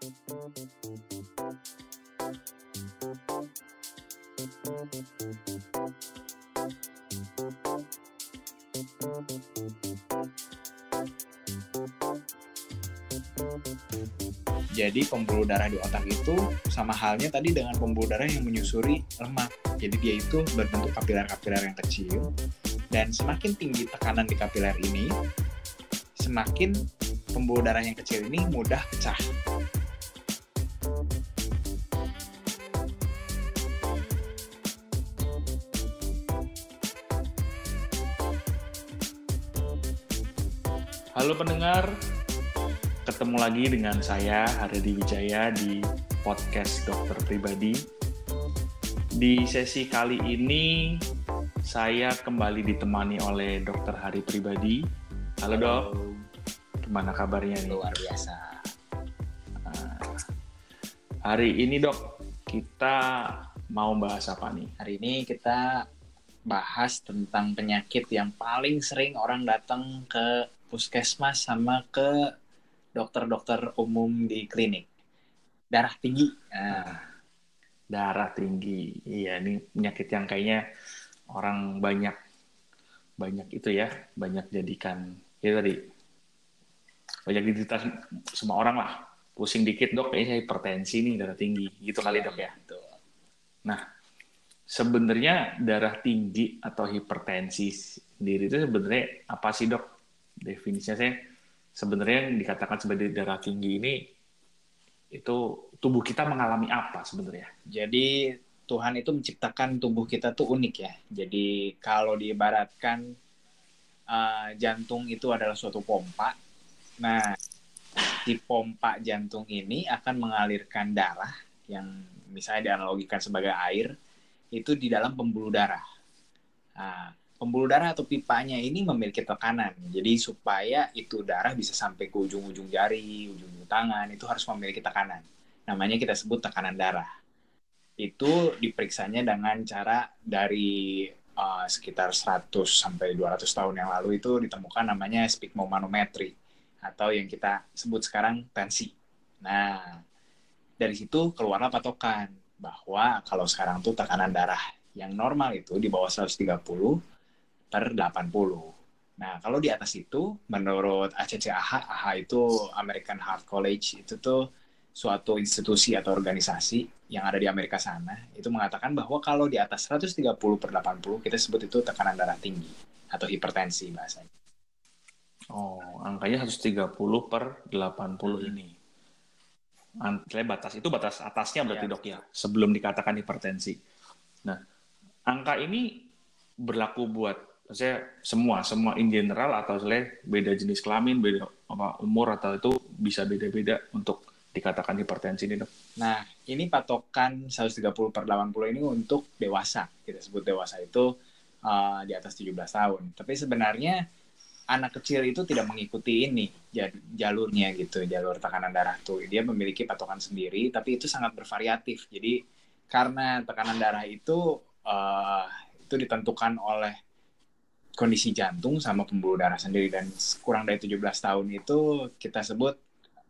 Jadi pembuluh darah di otak itu sama halnya tadi dengan pembuluh darah yang menyusuri lemak. Jadi dia itu berbentuk kapiler-kapiler yang kecil dan semakin tinggi tekanan di kapiler ini, semakin pembuluh darah yang kecil ini mudah pecah. Halo pendengar, ketemu lagi dengan saya Hardi Wijaya di podcast Dokter Pribadi. Di sesi kali ini saya kembali ditemani oleh Dokter Hari Pribadi. Halo, Dok, gimana kabarnya nih? Luar biasa. Hari ini Dok, kita mau bahas apa nih? Hari ini kita bahas tentang penyakit yang paling sering orang datang ke puskesmas sama ke dokter-dokter umum di klinik. Darah tinggi. Nah, Darah tinggi. Iya, ini penyakit yang kayaknya orang banyak banyak itu ya, banyak jadikan itu tadi banyak diderita semua orang lah. Pusing dikit dok, kayaknya saya hipertensi nih darah tinggi, gitu kali dok ya. Betul. Nah, sebenarnya darah tinggi atau hipertensi sendiri itu sebenarnya apa sih dok? Definisinya saya sebenarnya yang dikatakan sebagai darah tinggi ini itu tubuh kita mengalami apa sebenarnya? Jadi Tuhan itu menciptakan tubuh kita tuh unik ya. Jadi kalau diibaratkan uh, jantung itu adalah suatu pompa. Nah, di pompa jantung ini akan mengalirkan darah yang misalnya dianalogikan sebagai air itu di dalam pembuluh darah. Nah, pembuluh darah atau pipanya ini memiliki tekanan. Jadi supaya itu darah bisa sampai ke ujung-ujung jari, ujung-ujung tangan, itu harus memiliki tekanan. Namanya kita sebut tekanan darah. Itu diperiksanya dengan cara dari uh, sekitar 100 sampai 200 tahun yang lalu itu ditemukan namanya sphygmomanometri atau yang kita sebut sekarang tensi. Nah, dari situ keluarlah patokan bahwa kalau sekarang tuh tekanan darah yang normal itu di bawah 130 per 80. Nah, kalau di atas itu, menurut ACCAH, AH itu American Heart College, itu tuh suatu institusi atau organisasi yang ada di Amerika sana, itu mengatakan bahwa kalau di atas 130 per 80, kita sebut itu tekanan darah tinggi, atau hipertensi bahasanya. Oh, angkanya 130 per 80 ini. Saya batas itu batas atasnya berarti Ya, dok ya, sebelum dikatakan hipertensi. Nah, angka ini berlaku buat saya semua semua in general atau saya beda jenis kelamin beda apa umur atau itu bisa beda-beda untuk dikatakan hipertensi ini dok Nah, ini patokan 130 per 80 ini untuk dewasa. Kita sebut dewasa itu uh, di atas 17 tahun. Tapi sebenarnya anak kecil itu tidak mengikuti ini ja- jalurnya gitu, jalur tekanan darah tuh. Dia memiliki patokan sendiri, tapi itu sangat bervariatif. Jadi karena tekanan darah itu uh, itu ditentukan oleh kondisi jantung sama pembuluh darah sendiri dan kurang dari 17 tahun itu kita sebut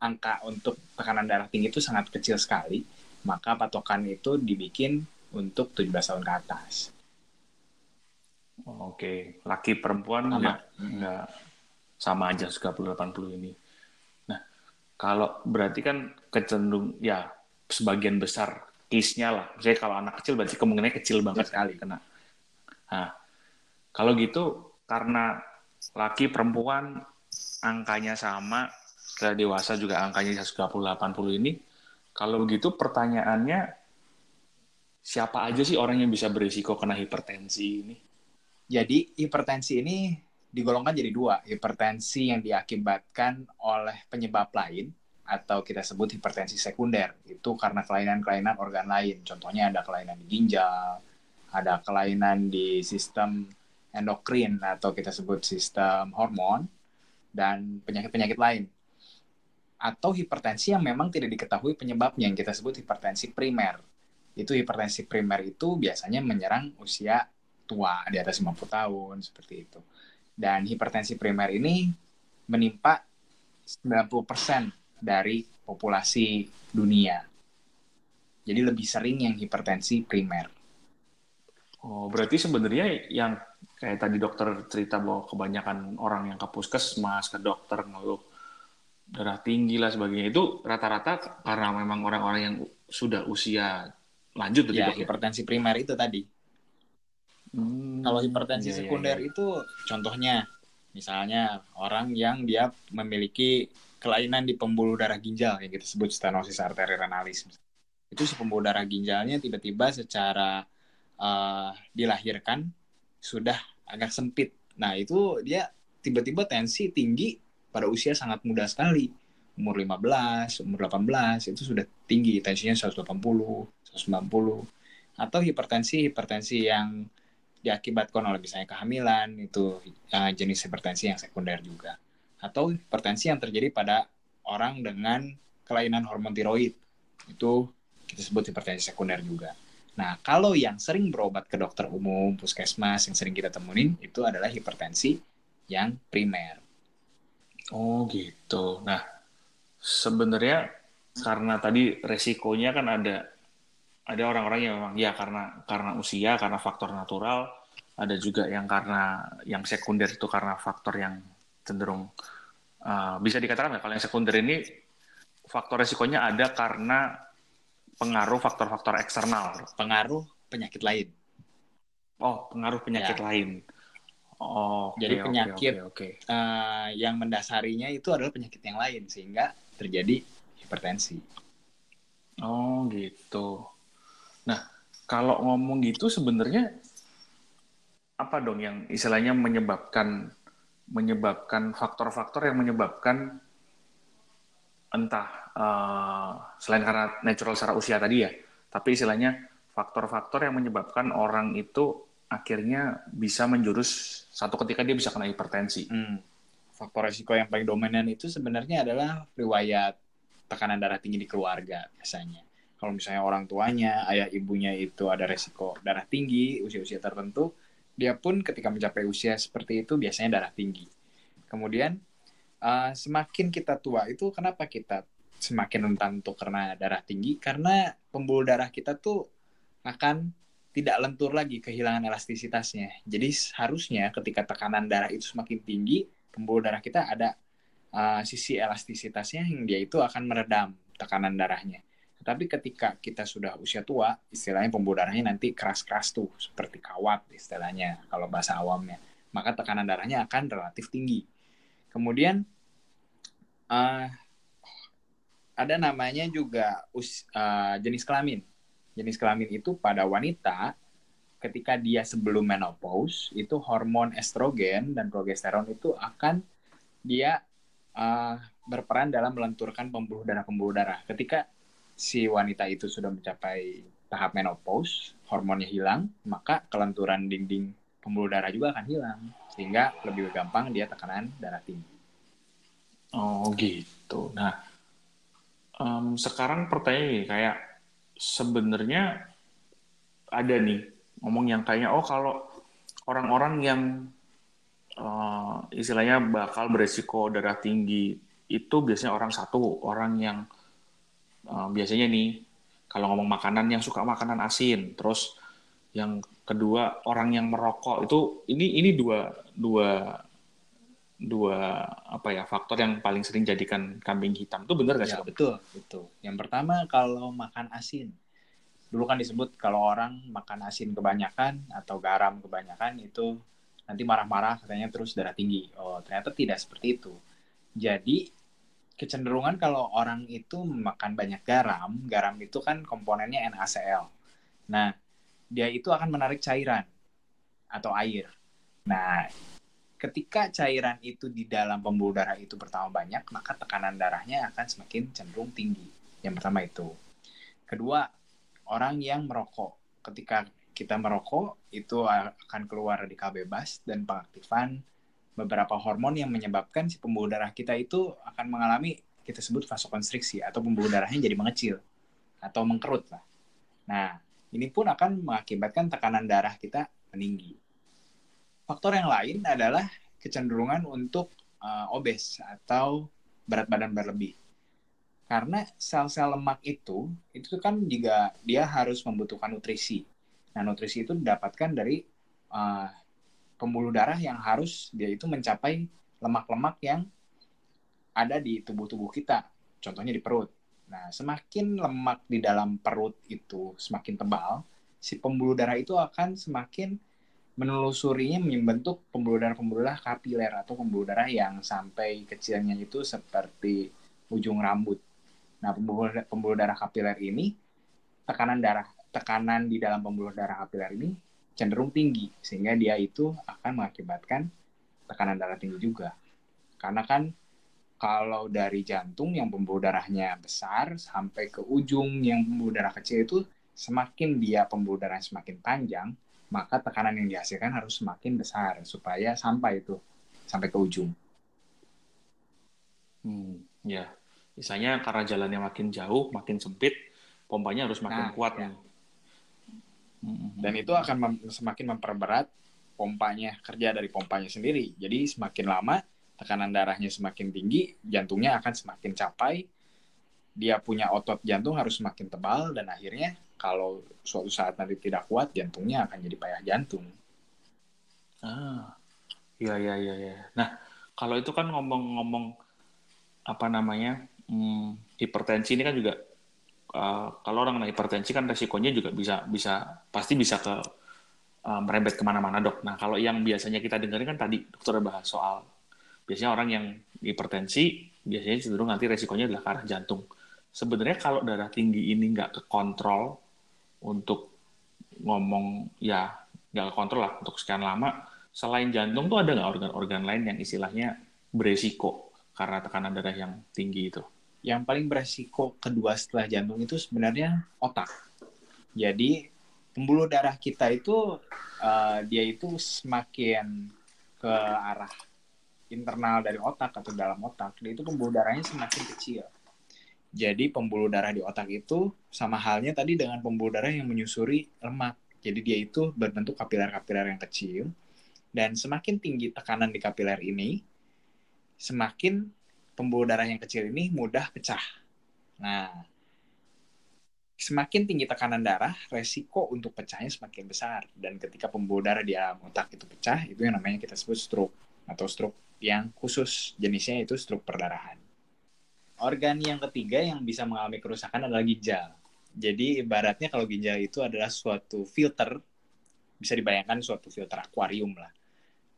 angka untuk tekanan darah tinggi itu sangat kecil sekali, maka patokan itu dibikin untuk 17 tahun ke atas. Oke laki perempuan Sama. nggak nggak sama aja 30 80 ini nah kalau berarti kan kecenderung ya sebagian besar case-nya lah misalnya kalau anak kecil berarti kemungkinannya kecil banget sekali. kena nah kalau gitu karena laki perempuan angkanya sama setelah dewasa juga angkanya 130 80 ini kalau begitu pertanyaannya siapa aja sih orang yang bisa berisiko kena hipertensi ini Jadi hipertensi ini digolongkan jadi dua, hipertensi yang diakibatkan oleh penyebab lain atau kita sebut hipertensi sekunder. Itu karena kelainan-kelainan organ lain. Contohnya ada kelainan di ginjal, ada kelainan di sistem endokrin atau kita sebut sistem hormon dan penyakit-penyakit lain. Atau hipertensi yang memang tidak diketahui penyebabnya yang kita sebut hipertensi primer. Itu hipertensi primer itu biasanya menyerang usia tua di atas 50 tahun seperti itu. Dan hipertensi primer ini menimpa 90% dari populasi dunia. Jadi lebih sering yang hipertensi primer. Oh, berarti sebenarnya yang kayak tadi dokter cerita bahwa kebanyakan orang yang ke puskesmas, ke dokter ngeluh darah tinggi lah sebagainya itu rata-rata karena memang orang-orang yang sudah usia lanjut ya, dok, ya? hipertensi primer itu tadi. Hmm, Kalau hipertensi iya, iya sekunder iya. itu contohnya misalnya orang yang dia memiliki kelainan di pembuluh darah ginjal yang kita sebut stenosis arteri renalis. Itu si pembuluh darah ginjalnya tiba-tiba secara uh, dilahirkan sudah agak sempit. Nah, itu dia tiba-tiba tensi tinggi pada usia sangat muda sekali. Umur 15, umur 18 itu sudah tinggi, tensinya 180, 190. Atau hipertensi, hipertensi yang diakibatkan oleh misalnya kehamilan, itu uh, jenis hipertensi yang sekunder juga. Atau hipertensi yang terjadi pada orang dengan kelainan hormon tiroid. Itu kita sebut hipertensi sekunder juga. Nah, kalau yang sering berobat ke dokter umum, puskesmas, yang sering kita temuin, itu adalah hipertensi yang primer. Oh gitu. Nah, sebenarnya karena tadi resikonya kan ada ada orang-orang yang memang ya karena karena usia, karena faktor natural, ada juga yang karena yang sekunder itu karena faktor yang cenderung uh, bisa dikatakan kalau yang sekunder ini faktor resikonya ada karena pengaruh faktor-faktor eksternal. Pengaruh penyakit lain. Oh, pengaruh penyakit ya. lain. Oh, okay, jadi penyakit okay, okay, okay. Uh, yang mendasarinya itu adalah penyakit yang lain sehingga terjadi hipertensi. Oh, gitu. Nah, kalau ngomong gitu sebenarnya apa dong yang istilahnya menyebabkan menyebabkan faktor-faktor yang menyebabkan entah uh, selain karena natural secara usia tadi ya, tapi istilahnya faktor-faktor yang menyebabkan orang itu akhirnya bisa menjurus satu ketika dia bisa kena hipertensi. Hmm. Faktor resiko yang paling dominan itu sebenarnya adalah riwayat tekanan darah tinggi di keluarga biasanya. Kalau misalnya orang tuanya, ayah ibunya itu ada resiko darah tinggi, usia-usia tertentu, dia pun ketika mencapai usia seperti itu biasanya darah tinggi. Kemudian uh, semakin kita tua itu kenapa kita semakin rentan untuk karena darah tinggi karena pembuluh darah kita tuh akan tidak lentur lagi kehilangan elastisitasnya. Jadi harusnya ketika tekanan darah itu semakin tinggi, pembuluh darah kita ada uh, sisi elastisitasnya yang dia itu akan meredam tekanan darahnya. Tapi ketika kita sudah usia tua, istilahnya pembuluh darahnya nanti keras-keras tuh, seperti kawat istilahnya kalau bahasa awamnya. Maka tekanan darahnya akan relatif tinggi. Kemudian uh, ada namanya juga us, uh, jenis kelamin. Jenis kelamin itu pada wanita ketika dia sebelum menopause itu hormon estrogen dan progesteron itu akan dia uh, berperan dalam melenturkan pembuluh darah pembuluh darah. Ketika si wanita itu sudah mencapai tahap menopause, hormonnya hilang, maka kelenturan dinding pembuluh darah juga akan hilang sehingga lebih gampang dia tekanan darah tinggi. Oh gitu. Nah, um, sekarang pertanyaan kayak sebenarnya ada nih ngomong yang kayaknya oh kalau orang-orang yang uh, istilahnya bakal beresiko darah tinggi itu biasanya orang satu orang yang uh, biasanya nih kalau ngomong makanan yang suka makanan asin terus yang kedua orang yang merokok itu ini ini dua dua dua apa ya faktor yang paling sering jadikan kambing hitam itu benar gak sih? Ya, betul, betul. Yang pertama kalau makan asin. Dulu kan disebut kalau orang makan asin kebanyakan atau garam kebanyakan itu nanti marah-marah katanya terus darah tinggi. Oh, ternyata tidak seperti itu. Jadi kecenderungan kalau orang itu makan banyak garam, garam itu kan komponennya NaCl. Nah, dia itu akan menarik cairan atau air. Nah, ketika cairan itu di dalam pembuluh darah itu bertambah banyak, maka tekanan darahnya akan semakin cenderung tinggi. Yang pertama itu. Kedua, orang yang merokok. Ketika kita merokok, itu akan keluar radikal bebas dan pengaktifan beberapa hormon yang menyebabkan si pembuluh darah kita itu akan mengalami kita sebut vasokonstriksi atau pembuluh darahnya jadi mengecil atau mengkerut lah. Nah, ini pun akan mengakibatkan tekanan darah kita meninggi. Faktor yang lain adalah kecenderungan untuk uh, obes atau berat badan berlebih. Karena sel-sel lemak itu, itu kan juga dia harus membutuhkan nutrisi. Nah, nutrisi itu didapatkan dari uh, pembuluh darah yang harus dia itu mencapai lemak-lemak yang ada di tubuh-tubuh kita. Contohnya di perut. Nah, semakin lemak di dalam perut itu semakin tebal, si pembuluh darah itu akan semakin menelusurinya membentuk pembuluh darah-pembuluh darah kapiler atau pembuluh darah yang sampai kecilnya itu seperti ujung rambut. Nah, pembuluh, pembuluh darah kapiler ini tekanan darah tekanan di dalam pembuluh darah kapiler ini cenderung tinggi sehingga dia itu akan mengakibatkan tekanan darah tinggi juga. Karena kan kalau dari jantung yang pembuluh darahnya besar sampai ke ujung yang pembuluh darah kecil itu semakin dia pembuluh darah semakin panjang, maka tekanan yang dihasilkan harus semakin besar supaya sampai itu sampai ke ujung. Hmm, ya. Misalnya karena jalannya makin jauh, makin sempit, pompanya harus makin nah, kuat ya. Dan itu akan mem semakin memperberat pompanya, kerja dari pompanya sendiri. Jadi semakin lama tekanan darahnya semakin tinggi, jantungnya akan semakin capai. Dia punya otot jantung harus semakin tebal dan akhirnya kalau suatu saat nanti tidak kuat, jantungnya akan jadi payah jantung. Ah, iya iya iya. Ya. Nah, kalau itu kan ngomong-ngomong apa namanya hmm, hipertensi ini kan juga uh, kalau orang kena hipertensi kan resikonya juga bisa bisa pasti bisa ke uh, merembet ke mana-mana dok. Nah kalau yang biasanya kita dengerin kan tadi dokter bahas soal biasanya orang yang hipertensi biasanya cenderung nanti resikonya adalah ke arah jantung. Sebenarnya kalau darah tinggi ini nggak ke kontrol untuk ngomong ya nggak ke kontrol lah untuk sekian lama, selain jantung tuh ada nggak organ-organ lain yang istilahnya beresiko karena tekanan darah yang tinggi itu? Yang paling beresiko kedua setelah jantung itu sebenarnya otak. Jadi pembuluh darah kita itu uh, dia itu semakin ke arah internal dari otak atau dalam otak, dia itu pembuluh darahnya semakin kecil. Jadi pembuluh darah di otak itu sama halnya tadi dengan pembuluh darah yang menyusuri lemak. Jadi dia itu berbentuk kapiler-kapiler yang kecil dan semakin tinggi tekanan di kapiler ini, semakin pembuluh darah yang kecil ini mudah pecah. Nah, semakin tinggi tekanan darah, resiko untuk pecahnya semakin besar. Dan ketika pembuluh darah di dalam otak itu pecah, itu yang namanya kita sebut stroke atau stroke yang khusus jenisnya itu stroke perdarahan. Organ yang ketiga yang bisa mengalami kerusakan adalah ginjal. Jadi ibaratnya kalau ginjal itu adalah suatu filter, bisa dibayangkan suatu filter akuarium lah.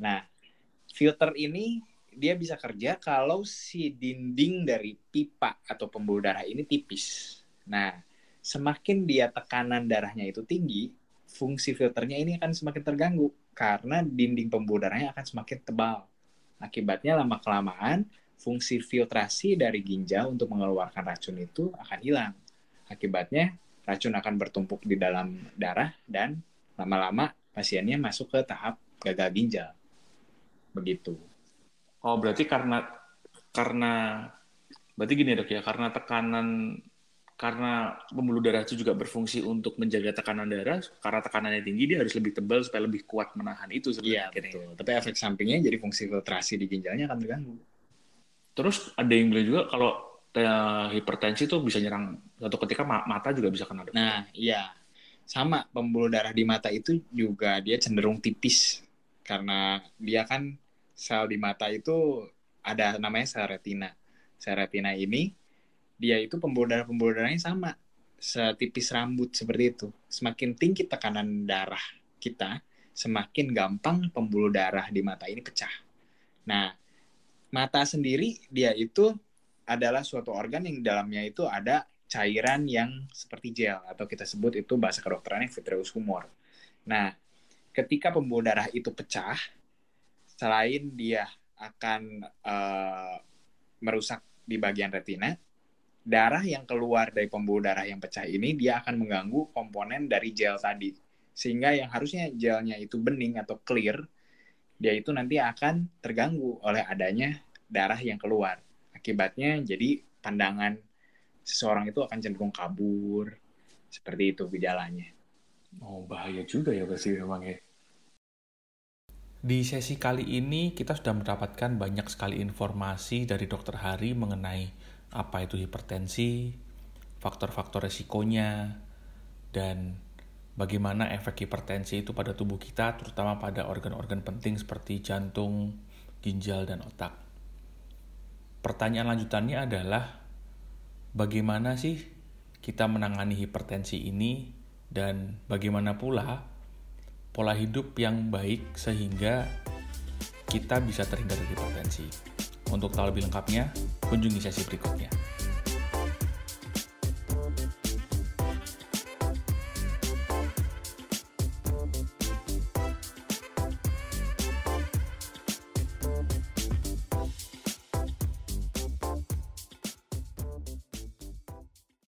Nah, filter ini dia bisa kerja kalau si dinding dari pipa atau pembuluh darah ini tipis. Nah, semakin dia tekanan darahnya itu tinggi, fungsi filternya ini akan semakin terganggu karena dinding pembuluh darahnya akan semakin tebal. Akibatnya lama-kelamaan fungsi filtrasi dari ginjal untuk mengeluarkan racun itu akan hilang. Akibatnya racun akan bertumpuk di dalam darah dan lama-lama pasiennya masuk ke tahap gagal ginjal. Begitu. Oh, berarti karena karena berarti gini dok ya, karena tekanan karena pembuluh darah itu juga berfungsi untuk menjaga tekanan darah, karena tekanannya tinggi dia harus lebih tebal supaya lebih kuat menahan itu sebenarnya. Iya, betul. Tapi efek sampingnya jadi fungsi filtrasi di ginjalnya akan terganggu. Terus ada yang bilang juga kalau hipertensi itu bisa nyerang satu ketika mata juga bisa kena. Dok. Nah, iya. Sama pembuluh darah di mata itu juga dia cenderung tipis karena dia kan sel di mata itu ada namanya sel retina. Sel retina ini dia itu pembuluh darah pembuluh darahnya sama setipis rambut seperti itu. Semakin tinggi tekanan darah kita, semakin gampang pembuluh darah di mata ini pecah. Nah, mata sendiri dia itu adalah suatu organ yang dalamnya itu ada cairan yang seperti gel atau kita sebut itu bahasa kedokterannya vitreous humor. Nah, ketika pembuluh darah itu pecah, selain dia akan uh, merusak di bagian retina, darah yang keluar dari pembuluh darah yang pecah ini dia akan mengganggu komponen dari gel tadi. Sehingga yang harusnya gelnya itu bening atau clear, dia itu nanti akan terganggu oleh adanya darah yang keluar. Akibatnya jadi pandangan seseorang itu akan cenderung kabur. Seperti itu gejalanya. Oh, bahaya juga ya pasti memang ya. Di sesi kali ini kita sudah mendapatkan banyak sekali informasi dari Dokter Hari mengenai apa itu hipertensi, faktor-faktor resikonya, dan bagaimana efek hipertensi itu pada tubuh kita, terutama pada organ-organ penting seperti jantung, ginjal, dan otak. Pertanyaan lanjutannya adalah, bagaimana sih kita menangani hipertensi ini, dan bagaimana pula pola hidup yang baik sehingga kita bisa terhindar dari hipertensi. Untuk tahu lebih lengkapnya, kunjungi sesi berikutnya.